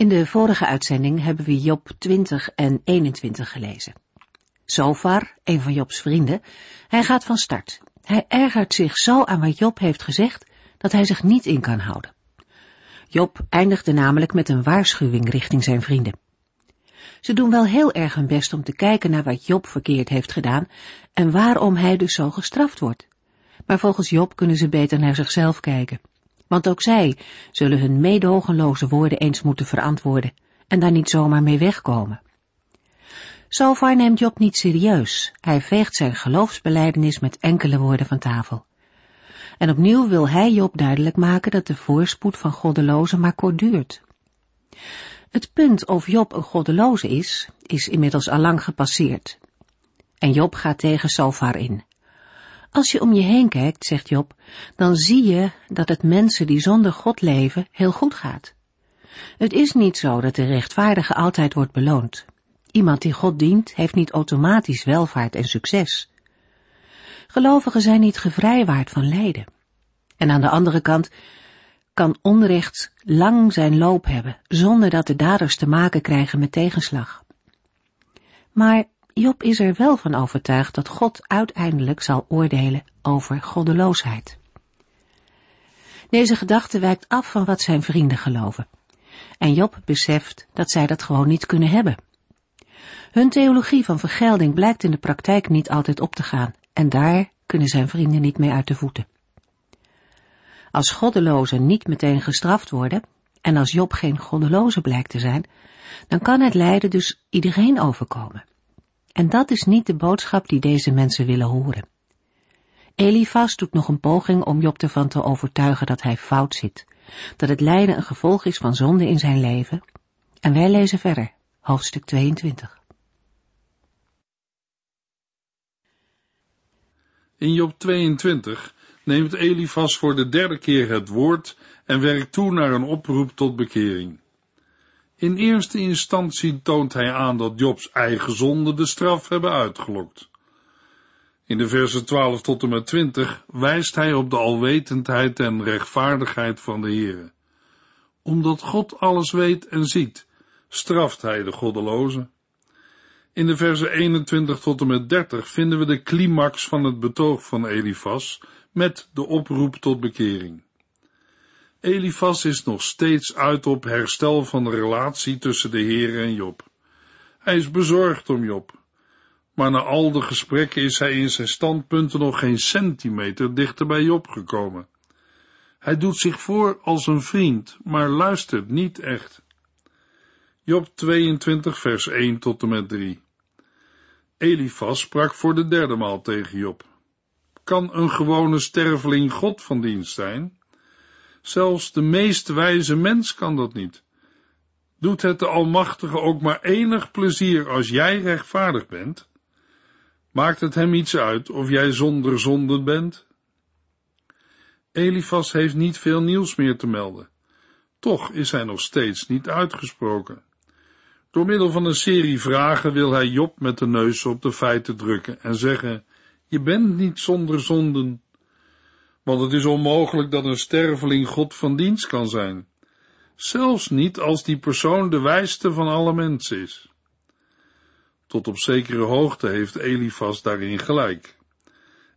In de vorige uitzending hebben we Job 20 en 21 gelezen. Zofar, een van Jobs vrienden, hij gaat van start. Hij ergert zich zo aan wat Job heeft gezegd dat hij zich niet in kan houden. Job eindigde namelijk met een waarschuwing richting zijn vrienden. Ze doen wel heel erg hun best om te kijken naar wat Job verkeerd heeft gedaan en waarom hij dus zo gestraft wordt. Maar volgens Job kunnen ze beter naar zichzelf kijken want ook zij zullen hun meedogenloze woorden eens moeten verantwoorden en daar niet zomaar mee wegkomen. Zover neemt Job niet serieus. Hij veegt zijn geloofsbeleidenis met enkele woorden van tafel. En opnieuw wil hij Job duidelijk maken dat de voorspoed van goddelozen maar kort duurt. Het punt of Job een goddeloze is, is inmiddels allang gepasseerd. En Job gaat tegen Sofar in. Als je om je heen kijkt, zegt Job, dan zie je dat het mensen die zonder God leven heel goed gaat. Het is niet zo dat de rechtvaardige altijd wordt beloond. Iemand die God dient, heeft niet automatisch welvaart en succes. Gelovigen zijn niet gevrijwaard van lijden. En aan de andere kant kan onrecht lang zijn loop hebben, zonder dat de daders te maken krijgen met tegenslag. Maar Job is er wel van overtuigd dat God uiteindelijk zal oordelen over goddeloosheid. Deze gedachte wijkt af van wat zijn vrienden geloven. En Job beseft dat zij dat gewoon niet kunnen hebben. Hun theologie van vergelding blijkt in de praktijk niet altijd op te gaan en daar kunnen zijn vrienden niet mee uit de voeten. Als goddelozen niet meteen gestraft worden en als Job geen goddeloze blijkt te zijn, dan kan het lijden dus iedereen overkomen. En dat is niet de boodschap die deze mensen willen horen. Elifas doet nog een poging om Job ervan te overtuigen dat hij fout zit, dat het lijden een gevolg is van zonde in zijn leven. En wij lezen verder, hoofdstuk 22. In Job 22 neemt Elifas voor de derde keer het woord en werkt toe naar een oproep tot bekering. In eerste instantie toont hij aan dat Jobs eigen zonden de straf hebben uitgelokt. In de versen 12 tot en met 20 wijst hij op de alwetendheid en rechtvaardigheid van de Heere. Omdat God alles weet en ziet, straft hij de goddelozen. In de versen 21 tot en met 30 vinden we de climax van het betoog van Elifas met de oproep tot bekering. Elifas is nog steeds uit op herstel van de relatie tussen de Heer en Job. Hij is bezorgd om Job. Maar na al de gesprekken is hij in zijn standpunten nog geen centimeter dichter bij Job gekomen. Hij doet zich voor als een vriend, maar luistert niet echt. Job 22 vers 1 tot en met 3 Elifas sprak voor de derde maal tegen Job. Kan een gewone sterveling God van dienst zijn? Zelfs de meest wijze mens kan dat niet. Doet het de Almachtige ook maar enig plezier als jij rechtvaardig bent? Maakt het hem iets uit of jij zonder zonde bent? Elifas heeft niet veel nieuws meer te melden. Toch is hij nog steeds niet uitgesproken. Door middel van een serie vragen wil hij Job met de neus op de feiten drukken en zeggen: Je bent niet zonder zonden want het is onmogelijk dat een sterveling God van dienst kan zijn, zelfs niet als die persoon de wijste van alle mensen is. Tot op zekere hoogte heeft Elifas daarin gelijk.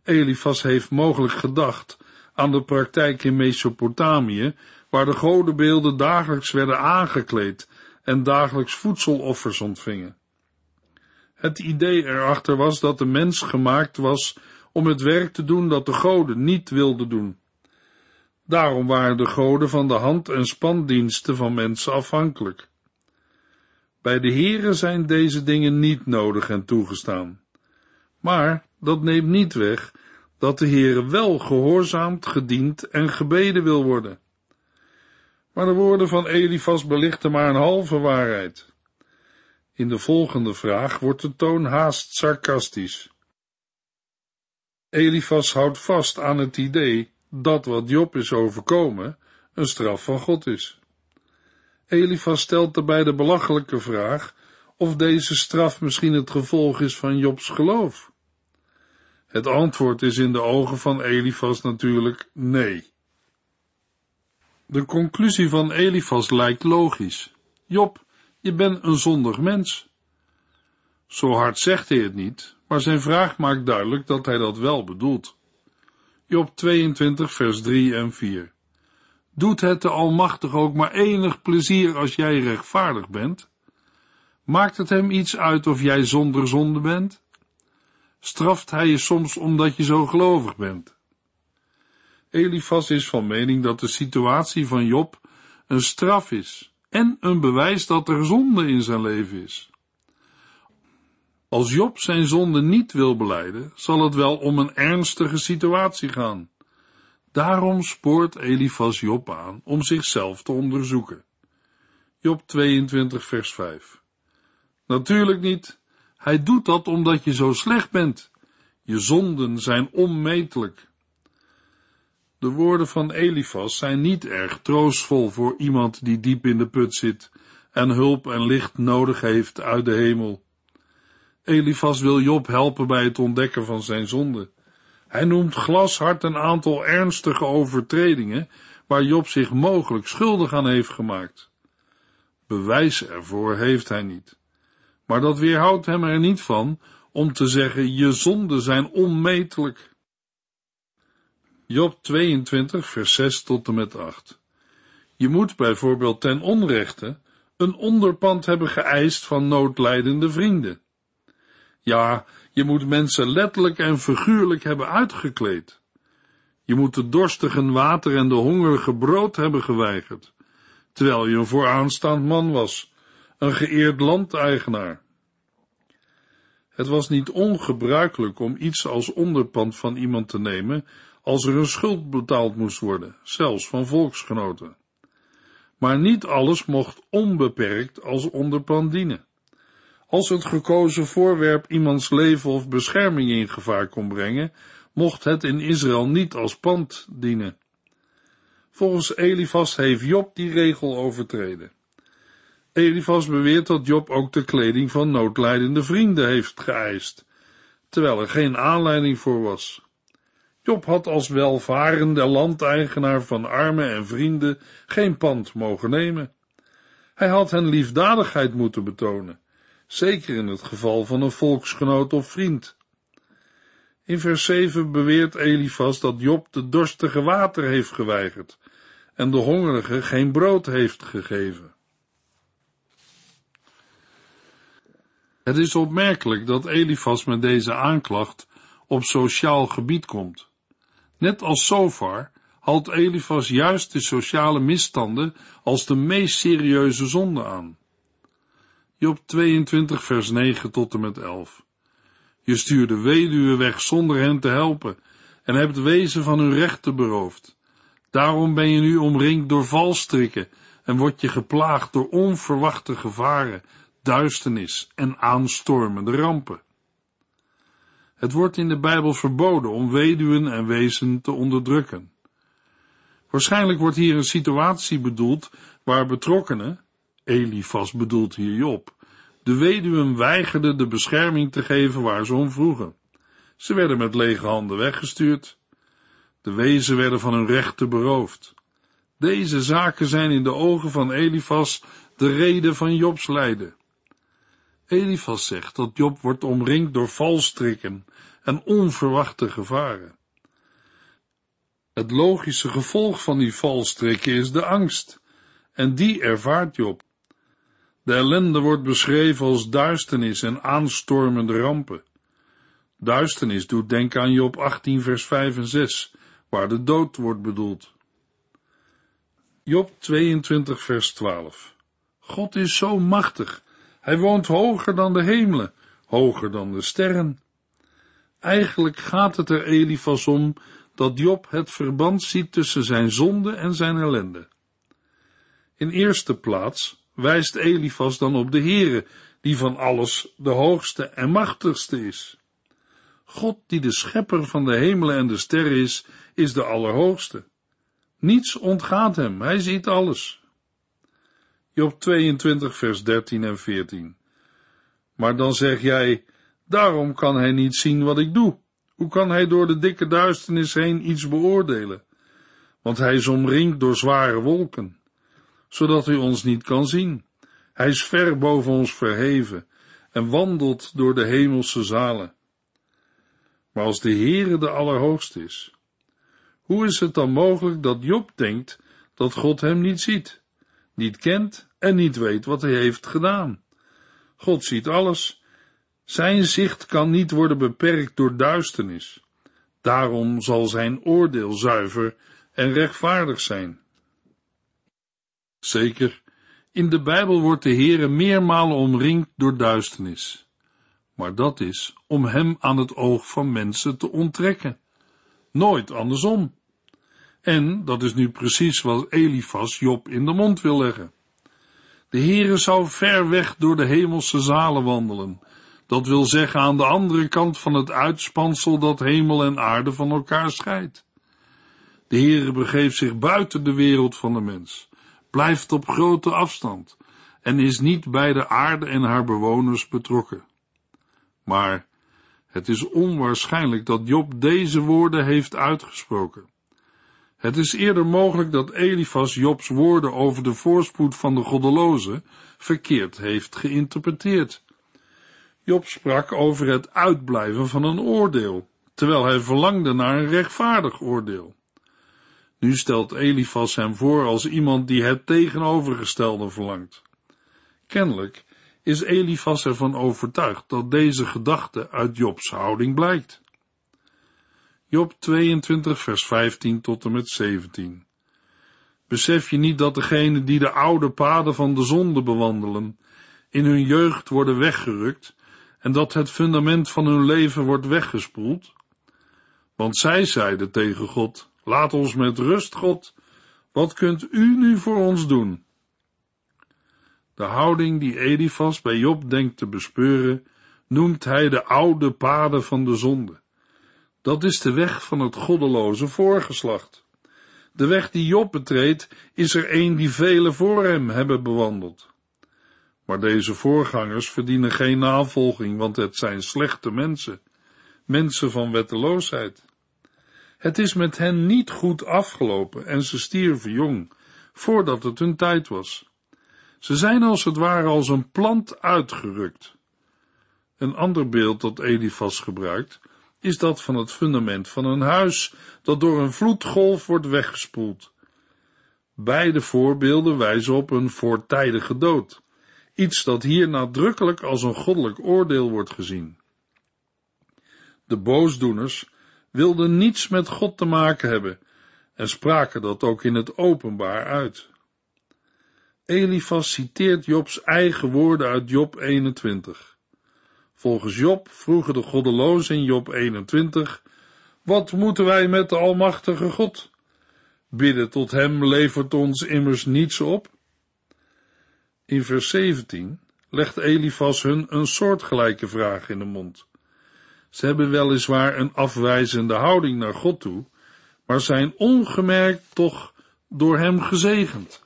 Elifas heeft mogelijk gedacht aan de praktijk in Mesopotamië, waar de godenbeelden dagelijks werden aangekleed en dagelijks voedseloffers ontvingen. Het idee erachter was dat de mens gemaakt was om het werk te doen dat de goden niet wilden doen. Daarom waren de goden van de hand- en spandiensten van mensen afhankelijk. Bij de heren zijn deze dingen niet nodig en toegestaan. Maar dat neemt niet weg dat de Heere wel gehoorzaamd, gediend en gebeden wil worden. Maar de woorden van Elifas belichten maar een halve waarheid. In de volgende vraag wordt de toon haast sarcastisch. Elifas houdt vast aan het idee dat wat Job is overkomen een straf van God is. Elifas stelt daarbij de belachelijke vraag of deze straf misschien het gevolg is van Jobs geloof. Het antwoord is in de ogen van Elifas natuurlijk nee. De conclusie van Elifas lijkt logisch. Job, je bent een zondig mens. Zo hard zegt hij het niet, maar zijn vraag maakt duidelijk dat hij dat wel bedoelt. Job 22, vers 3 en 4. Doet het de Almachtig ook maar enig plezier als jij rechtvaardig bent? Maakt het hem iets uit of jij zonder zonde bent? Straft hij je soms omdat je zo gelovig bent? Elifas is van mening dat de situatie van Job een straf is en een bewijs dat er zonde in zijn leven is. Als Job zijn zonde niet wil beleiden, zal het wel om een ernstige situatie gaan. Daarom spoort Elifas Job aan om zichzelf te onderzoeken. Job 22 vers 5 Natuurlijk niet. Hij doet dat omdat je zo slecht bent. Je zonden zijn onmetelijk. De woorden van Elifas zijn niet erg troostvol voor iemand die diep in de put zit en hulp en licht nodig heeft uit de hemel. Elifas wil Job helpen bij het ontdekken van zijn zonde. Hij noemt glashard een aantal ernstige overtredingen waar Job zich mogelijk schuldig aan heeft gemaakt. Bewijs ervoor heeft hij niet. Maar dat weerhoudt hem er niet van om te zeggen, je zonden zijn onmetelijk. Job 22, vers 6 tot en met 8. Je moet bijvoorbeeld ten onrechte een onderpand hebben geëist van noodlijdende vrienden. Ja, je moet mensen letterlijk en figuurlijk hebben uitgekleed. Je moet de dorstigen water en de hongerige brood hebben geweigerd, terwijl je een vooraanstaand man was, een geëerd landeigenaar. Het was niet ongebruikelijk om iets als onderpand van iemand te nemen als er een schuld betaald moest worden, zelfs van volksgenoten. Maar niet alles mocht onbeperkt als onderpand dienen. Als het gekozen voorwerp iemands leven of bescherming in gevaar kon brengen, mocht het in Israël niet als pand dienen. Volgens Elifas heeft Job die regel overtreden. Elifas beweert dat Job ook de kleding van noodlijdende vrienden heeft geëist, terwijl er geen aanleiding voor was. Job had als welvarende landeigenaar van armen en vrienden geen pand mogen nemen. Hij had hen liefdadigheid moeten betonen, zeker in het geval van een volksgenoot of vriend. In vers 7 beweert Elifas dat Job de dorstige water heeft geweigerd en de hongerige geen brood heeft gegeven. Het is opmerkelijk dat Elifas met deze aanklacht op sociaal gebied komt. Net als Sofar haalt Elifas juist de sociale misstanden als de meest serieuze zonde aan. Job 22 vers 9 tot en met 11. Je stuurde weduwen weg zonder hen te helpen en hebt wezen van hun rechten beroofd. Daarom ben je nu omringd door valstrikken en word je geplaagd door onverwachte gevaren, duisternis en aanstormende rampen. Het wordt in de Bijbel verboden om weduwen en wezen te onderdrukken. Waarschijnlijk wordt hier een situatie bedoeld waar betrokkenen, Elifas bedoelt hier Job, de weduwen weigerden de bescherming te geven waar ze om vroegen. Ze werden met lege handen weggestuurd. De wezen werden van hun rechten beroofd. Deze zaken zijn in de ogen van Elifas de reden van Jobs lijden. Elifas zegt dat Job wordt omringd door valstrikken en onverwachte gevaren. Het logische gevolg van die valstrikken is de angst, en die ervaart Job. De ellende wordt beschreven als duisternis en aanstormende rampen. Duisternis doet denken aan Job 18 vers 5 en 6, waar de dood wordt bedoeld. Job 22 vers 12 God is zo machtig, hij woont hoger dan de hemelen, hoger dan de sterren. Eigenlijk gaat het er Elifas om dat Job het verband ziet tussen zijn zonde en zijn ellende. In eerste plaats wijst Elifas dan op de Heere, die van alles de hoogste en machtigste is. God die de schepper van de hemelen en de sterren is, is de Allerhoogste. Niets ontgaat hem, hij ziet alles. Job 22 vers 13 en 14 Maar dan zeg jij, daarom kan hij niet zien wat ik doe. Hoe kan hij door de dikke duisternis heen iets beoordelen? Want hij is omringd door zware wolken, zodat hij ons niet kan zien. Hij is ver boven ons verheven en wandelt door de hemelse zalen. Maar als de Heere de Allerhoogste is, hoe is het dan mogelijk dat Job denkt dat God hem niet ziet, niet kent en niet weet wat hij heeft gedaan? God ziet alles. Zijn zicht kan niet worden beperkt door duisternis. Daarom zal zijn oordeel zuiver en rechtvaardig zijn. Zeker, in de Bijbel wordt de Heere meermalen omringd door duisternis. Maar dat is om hem aan het oog van mensen te onttrekken. Nooit andersom. En dat is nu precies wat Elifas Job in de mond wil leggen. De Heere zou ver weg door de hemelse zalen wandelen. Dat wil zeggen aan de andere kant van het uitspansel dat hemel en aarde van elkaar scheidt. De Heere begeeft zich buiten de wereld van de mens, blijft op grote afstand en is niet bij de aarde en haar bewoners betrokken. Maar het is onwaarschijnlijk dat Job deze woorden heeft uitgesproken. Het is eerder mogelijk dat Elifas Jobs woorden over de voorspoed van de goddelozen verkeerd heeft geïnterpreteerd. Job sprak over het uitblijven van een oordeel, terwijl hij verlangde naar een rechtvaardig oordeel. Nu stelt Elifas hem voor als iemand die het tegenovergestelde verlangt. Kennelijk is Elifas ervan overtuigd dat deze gedachte uit Jobs houding blijkt. Job 22 vers 15 tot en met 17 Besef je niet dat degenen die de oude paden van de zonde bewandelen, in hun jeugd worden weggerukt en dat het fundament van hun leven wordt weggespoeld? Want zij zeiden tegen God, laat ons met rust, God, wat kunt u nu voor ons doen? De houding die Elifas bij Job denkt te bespeuren, noemt hij de oude paden van de zonde. Dat is de weg van het goddeloze voorgeslacht. De weg die Job betreedt, is er een die velen voor hem hebben bewandeld. Maar deze voorgangers verdienen geen navolging, want het zijn slechte mensen, mensen van wetteloosheid. Het is met hen niet goed afgelopen en ze stierven jong, voordat het hun tijd was. Ze zijn als het ware als een plant uitgerukt. Een ander beeld dat Elifas gebruikt, is dat van het fundament van een huis dat door een vloedgolf wordt weggespoeld. Beide voorbeelden wijzen op een voortijdige dood, iets dat hier nadrukkelijk als een goddelijk oordeel wordt gezien. De boosdoeners wilden niets met God te maken hebben en spraken dat ook in het openbaar uit. Elifas citeert Jobs eigen woorden uit Job 21. Volgens Job vroegen de goddelozen in Job 21, wat moeten wij met de Almachtige God? Bidden tot Hem levert ons immers niets op. In vers 17 legt Elifas hun een soortgelijke vraag in de mond. Ze hebben weliswaar een afwijzende houding naar God toe, maar zijn ongemerkt toch door hem gezegend.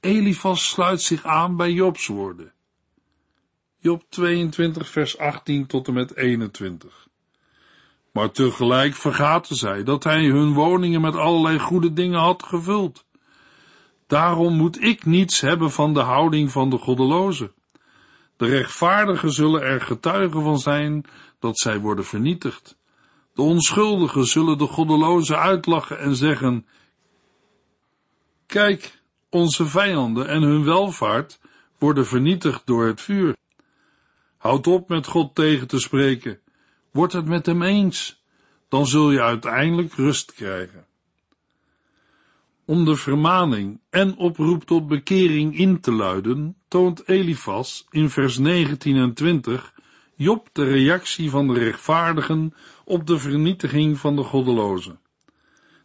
Elifas sluit zich aan bij Jobs woorden. Job 22 vers 18 tot en met 21. Maar tegelijk vergaten zij dat hij hun woningen met allerlei goede dingen had gevuld. Daarom moet ik niets hebben van de houding van de goddelozen. De rechtvaardigen zullen er getuigen van zijn dat zij worden vernietigd. De onschuldigen zullen de goddelozen uitlachen en zeggen, Kijk, onze vijanden en hun welvaart worden vernietigd door het vuur. Houd op met God tegen te spreken. Word het met hem eens. Dan zul je uiteindelijk rust krijgen. Om de vermaning en oproep tot bekering in te luiden, toont Elifas in vers 19 en 20 Job de reactie van de rechtvaardigen op de vernietiging van de goddelozen.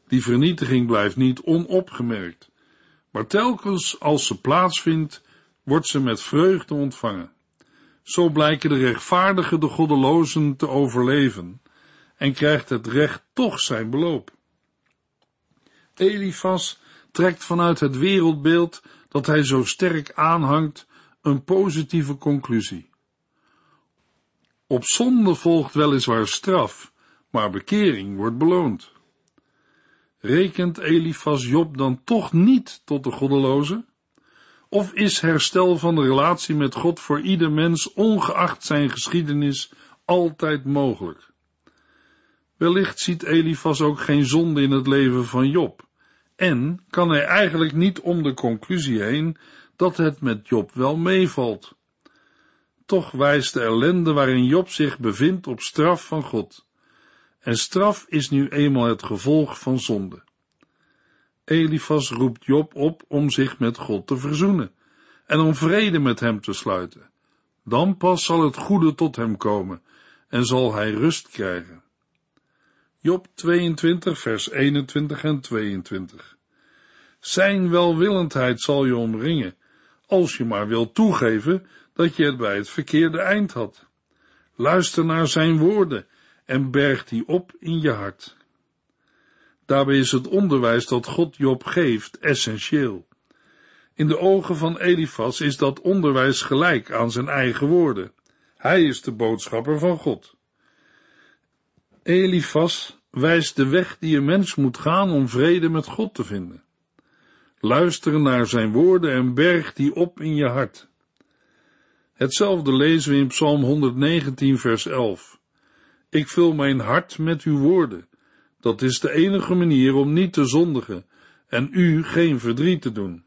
Die vernietiging blijft niet onopgemerkt, maar telkens als ze plaatsvindt, wordt ze met vreugde ontvangen. Zo blijken de rechtvaardigen de goddelozen te overleven en krijgt het recht toch zijn beloop. Elifas trekt vanuit het wereldbeeld dat hij zo sterk aanhangt een positieve conclusie. Op zonde volgt weliswaar straf, maar bekering wordt beloond. Rekent Elifas Job dan toch niet tot de goddeloze? Of is herstel van de relatie met God voor ieder mens, ongeacht zijn geschiedenis, altijd mogelijk? Wellicht ziet Elifas ook geen zonde in het leven van Job, en kan hij eigenlijk niet om de conclusie heen dat het met Job wel meevalt. Toch wijst de ellende waarin Job zich bevindt op straf van God. En straf is nu eenmaal het gevolg van zonde. Elifas roept Job op om zich met God te verzoenen en om vrede met hem te sluiten. Dan pas zal het goede tot hem komen en zal hij rust krijgen. Job 22, vers 21 en 22. Zijn welwillendheid zal je omringen, als je maar wilt toegeven dat je het bij het verkeerde eind had. Luister naar zijn woorden en berg die op in je hart. Daarbij is het onderwijs dat God Job geeft essentieel. In de ogen van Elifas is dat onderwijs gelijk aan zijn eigen woorden. Hij is de boodschapper van God. Elifas wijst de weg die een mens moet gaan om vrede met God te vinden. Luister naar zijn woorden en berg die op in je hart. Hetzelfde lezen we in Psalm 119, vers 11. Ik vul mijn hart met uw woorden. Dat is de enige manier om niet te zondigen en u geen verdriet te doen.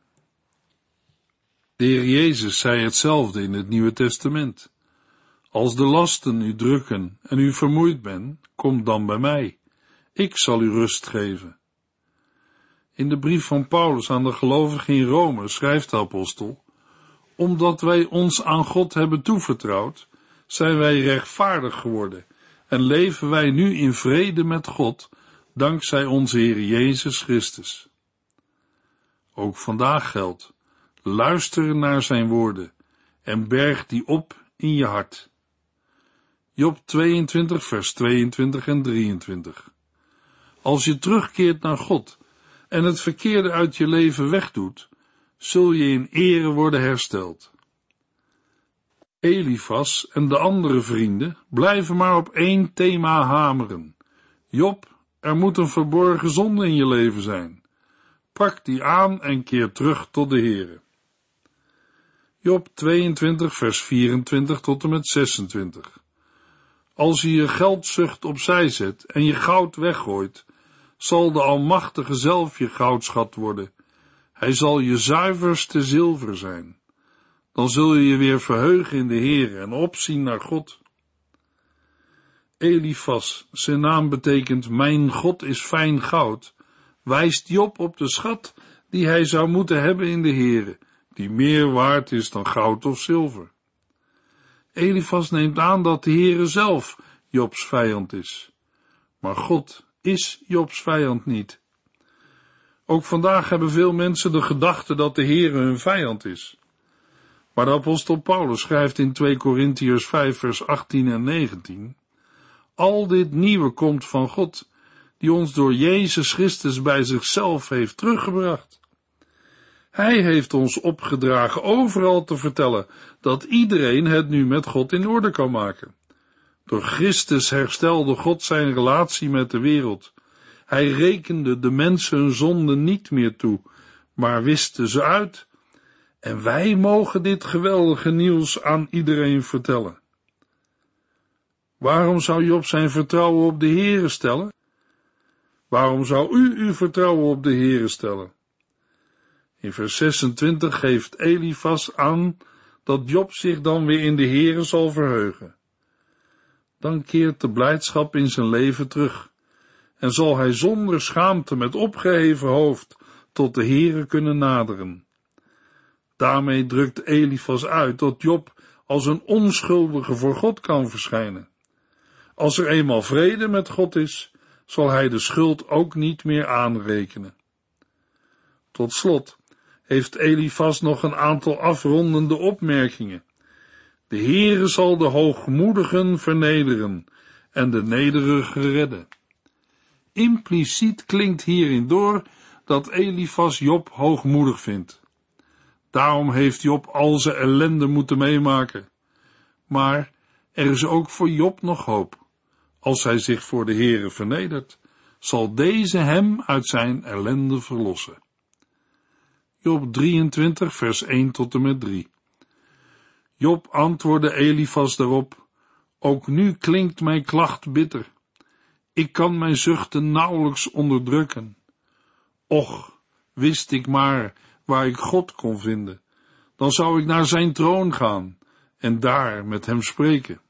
De Heer Jezus zei hetzelfde in het Nieuwe Testament. Als de lasten u drukken en u vermoeid bent, kom dan bij mij. Ik zal u rust geven. In de brief van Paulus aan de gelovigen in Rome schrijft de apostel, omdat wij ons aan God hebben toevertrouwd, zijn wij rechtvaardig geworden en leven wij nu in vrede met God, dankzij onze Heer Jezus Christus. Ook vandaag geldt, luister naar zijn woorden en berg die op in je hart. Job 22 vers 22 en 23 Als je terugkeert naar God en het verkeerde uit je leven wegdoet, zul je in ere worden hersteld. Elifas en de andere vrienden blijven maar op één thema hameren. Job, er moet een verborgen zonde in je leven zijn. Pak die aan en keer terug tot de Heere. Job 22 vers 24 tot en met 26 Als je je geldzucht opzij zet en je goud weggooit, zal de Almachtige zelf je goudschat worden. Hij zal je zuiverste zilver zijn. Dan zul je je weer verheugen in de Heer en opzien naar God. Elifas, zijn naam betekent mijn God is fijn goud, wijst Job op de schat die hij zou moeten hebben in de Heere, die meer waard is dan goud of zilver. Elifas neemt aan dat de Heere zelf Jobs vijand is. Maar God is Jobs vijand niet. Ook vandaag hebben veel mensen de gedachte dat de Heere hun vijand is. Maar de apostel Paulus schrijft in 2 Korintiërs 5 vers 18 en 19 Al dit nieuwe komt van God, die ons door Jezus Christus bij zichzelf heeft teruggebracht. Hij heeft ons opgedragen overal te vertellen dat iedereen het nu met God in orde kan maken. Door Christus herstelde God zijn relatie met de wereld. Hij rekende de mensen hun zonden niet meer toe, maar wiste ze uit. En wij mogen dit geweldige nieuws aan iedereen vertellen. Waarom zou Job zijn vertrouwen op de Heere stellen? Waarom zou u uw vertrouwen op de Heere stellen? In vers 26 geeft Elifas aan dat Job zich dan weer in de Heere zal verheugen. Dan keert de blijdschap in zijn leven terug en zal hij zonder schaamte met opgeheven hoofd tot de Heere kunnen naderen. Daarmee drukt Elifas uit dat Job als een onschuldige voor God kan verschijnen. Als er eenmaal vrede met God is, zal hij de schuld ook niet meer aanrekenen. Tot slot heeft Elifas nog een aantal afrondende opmerkingen. De Heere zal de hoogmoedigen vernederen en de nederigen redden. Impliciet klinkt hierin door dat Elifas Job hoogmoedig vindt. Daarom heeft Job al zijn ellende moeten meemaken. Maar er is ook voor Job nog hoop. Als hij zich voor de Heere vernedert, zal deze hem uit zijn ellende verlossen. Job 23, vers 1 tot en met 3. Job antwoordde Elifas daarop, ook nu klinkt mijn klacht bitter. Ik kan mijn zuchten nauwelijks onderdrukken. Och, wist ik maar waar ik God kon vinden, dan zou ik naar zijn troon gaan en daar met hem spreken.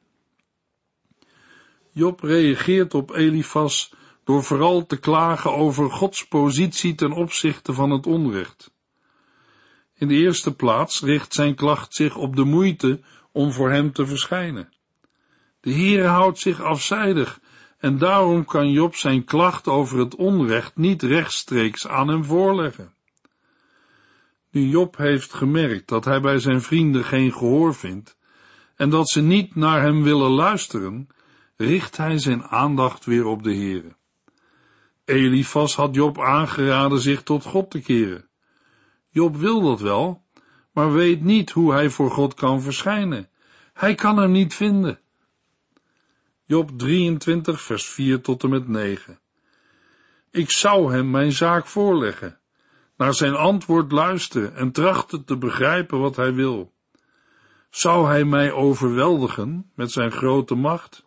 Job reageert op Elifas door vooral te klagen over Gods positie ten opzichte van het onrecht. In de eerste plaats richt zijn klacht zich op de moeite om voor hem te verschijnen. De Heer houdt zich afzijdig en daarom kan Job zijn klacht over het onrecht niet rechtstreeks aan hem voorleggen. Nu Job heeft gemerkt dat hij bij zijn vrienden geen gehoor vindt en dat ze niet naar hem willen luisteren, richt hij zijn aandacht weer op de Heere. Elifas had Job aangeraden zich tot God te keren. Job wil dat wel, maar weet niet hoe hij voor God kan verschijnen. Hij kan hem niet vinden. Job 23, vers 4 tot en met 9. Ik zou hem mijn zaak voorleggen, naar zijn antwoord luisteren en trachten te begrijpen wat hij wil. Zou hij mij overweldigen met zijn grote macht?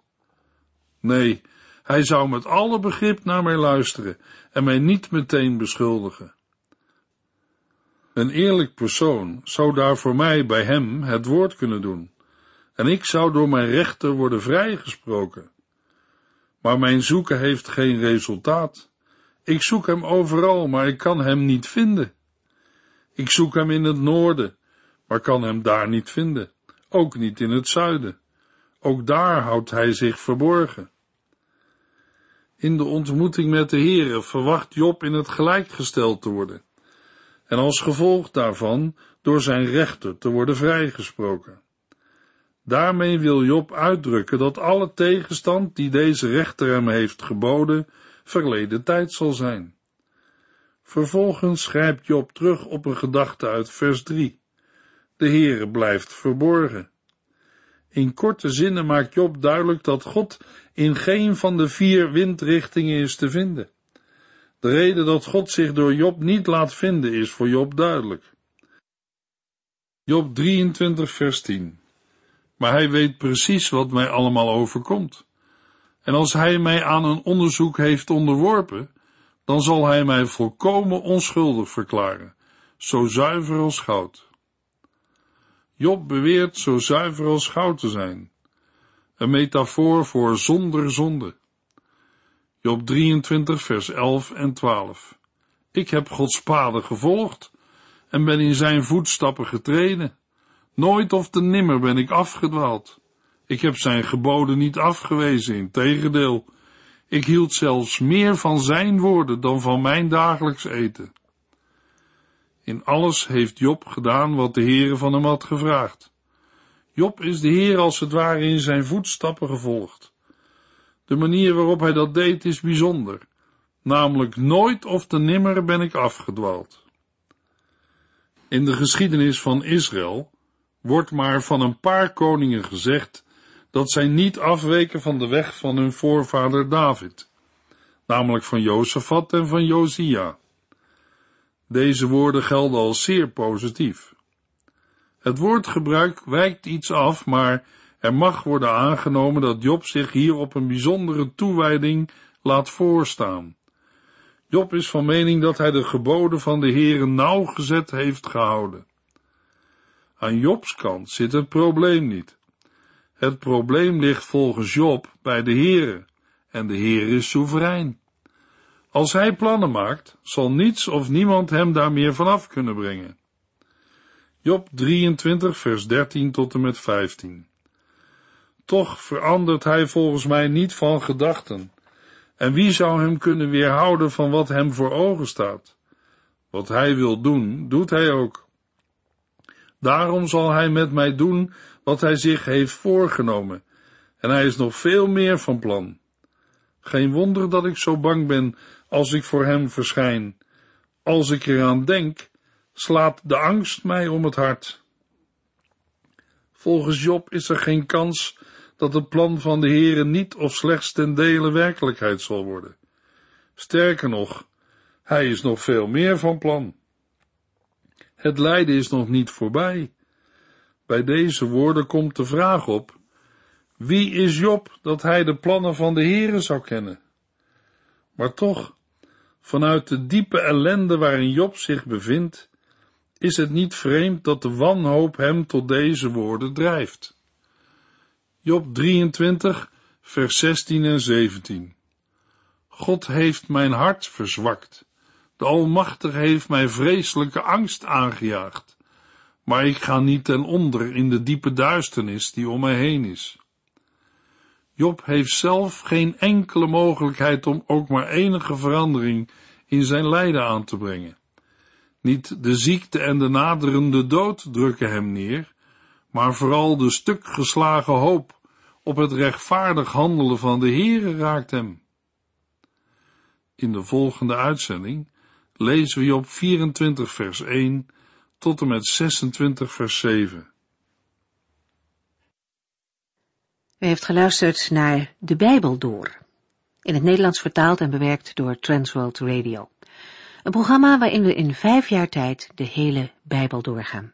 Nee, hij zou met alle begrip naar mij luisteren en mij niet meteen beschuldigen. Een eerlijk persoon zou daar voor mij bij hem het woord kunnen doen, en ik zou door mijn rechter worden vrijgesproken. Maar mijn zoeken heeft geen resultaat. Ik zoek hem overal, maar ik kan hem niet vinden. Ik zoek hem in het noorden, maar kan hem daar niet vinden, ook niet in het zuiden. Ook daar houdt hij zich verborgen. In de ontmoeting met de Heere verwacht Job in het gelijk gesteld te worden, en als gevolg daarvan door zijn rechter te worden vrijgesproken. Daarmee wil Job uitdrukken dat alle tegenstand die deze rechter hem heeft geboden, verleden tijd zal zijn. Vervolgens grijpt Job terug op een gedachte uit vers 3. De Heere blijft verborgen. In korte zinnen maakt Job duidelijk dat God in geen van de vier windrichtingen is te vinden. De reden dat God zich door Job niet laat vinden is voor Job duidelijk. Job 23 vers 10 Maar hij weet precies wat mij allemaal overkomt. En als hij mij aan een onderzoek heeft onderworpen, dan zal hij mij volkomen onschuldig verklaren, zo zuiver als goud. Job beweert zo zuiver als goud te zijn. Een metafoor voor zonder zonde. Job 23 vers 11 en 12. Ik heb Gods paden gevolgd en ben in zijn voetstappen getreden. Nooit of te nimmer ben ik afgedwaald. Ik heb zijn geboden niet afgewezen, in tegendeel. Ik hield zelfs meer van zijn woorden dan van mijn dagelijks eten. In alles heeft Job gedaan wat de Heere van hem had gevraagd. Job is de Heer als het ware in zijn voetstappen gevolgd. De manier waarop hij dat deed is bijzonder, namelijk nooit of te nimmer ben ik afgedwaald. In de geschiedenis van Israël wordt maar van een paar koningen gezegd dat zij niet afweken van de weg van hun voorvader David, namelijk van Jozefat en van Josia. Deze woorden gelden als zeer positief. Het woordgebruik wijkt iets af, maar er mag worden aangenomen dat Job zich hier op een bijzondere toewijding laat voorstaan. Job is van mening dat hij de geboden van de Heere nauwgezet heeft gehouden. Aan Jobs kant zit het probleem niet. Het probleem ligt volgens Job bij de Heere, en de Heer is soeverein. Als hij plannen maakt, zal niets of niemand hem daar meer vanaf kunnen brengen. Job 23, vers 13 tot en met 15. Toch verandert hij volgens mij niet van gedachten. En wie zou hem kunnen weerhouden van wat hem voor ogen staat? Wat hij wil doen, doet hij ook. Daarom zal hij met mij doen wat hij zich heeft voorgenomen, en hij is nog veel meer van plan. Geen wonder dat ik zo bang ben als ik voor hem verschijn. Als ik eraan denk, slaat de angst mij om het hart. Volgens Job is er geen kans dat het plan van de Heere niet of slechts ten dele werkelijkheid zal worden. Sterker nog, hij is nog veel meer van plan. Het lijden is nog niet voorbij. Bij deze woorden komt de vraag op: wie is Job dat hij de plannen van de Heere zou kennen? Maar toch, vanuit de diepe ellende waarin Job zich bevindt, is het niet vreemd dat de wanhoop hem tot deze woorden drijft. Job 23, vers 16 en 17. God heeft mijn hart verzwakt. De Almachtige heeft mij vreselijke angst aangejaagd. Maar ik ga niet ten onder in de diepe duisternis die om mij heen is. Job heeft zelf geen enkele mogelijkheid om ook maar enige verandering in zijn lijden aan te brengen. Niet de ziekte en de naderende dood drukken hem neer, maar vooral de stuk geslagen hoop op het rechtvaardig handelen van de Heere raakt hem. In de volgende uitzending lezen we Job 24 vers 1 tot en met 26 vers 7. U heeft geluisterd naar De Bijbel Door, in het Nederlands vertaald en bewerkt door Transworld Radio. Een programma waarin we in vijf jaar tijd de hele Bijbel doorgaan.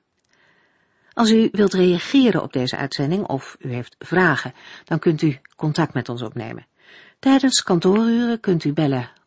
Als u wilt reageren op deze uitzending of u heeft vragen, dan kunt u contact met ons opnemen. Tijdens kantooruren kunt u bellen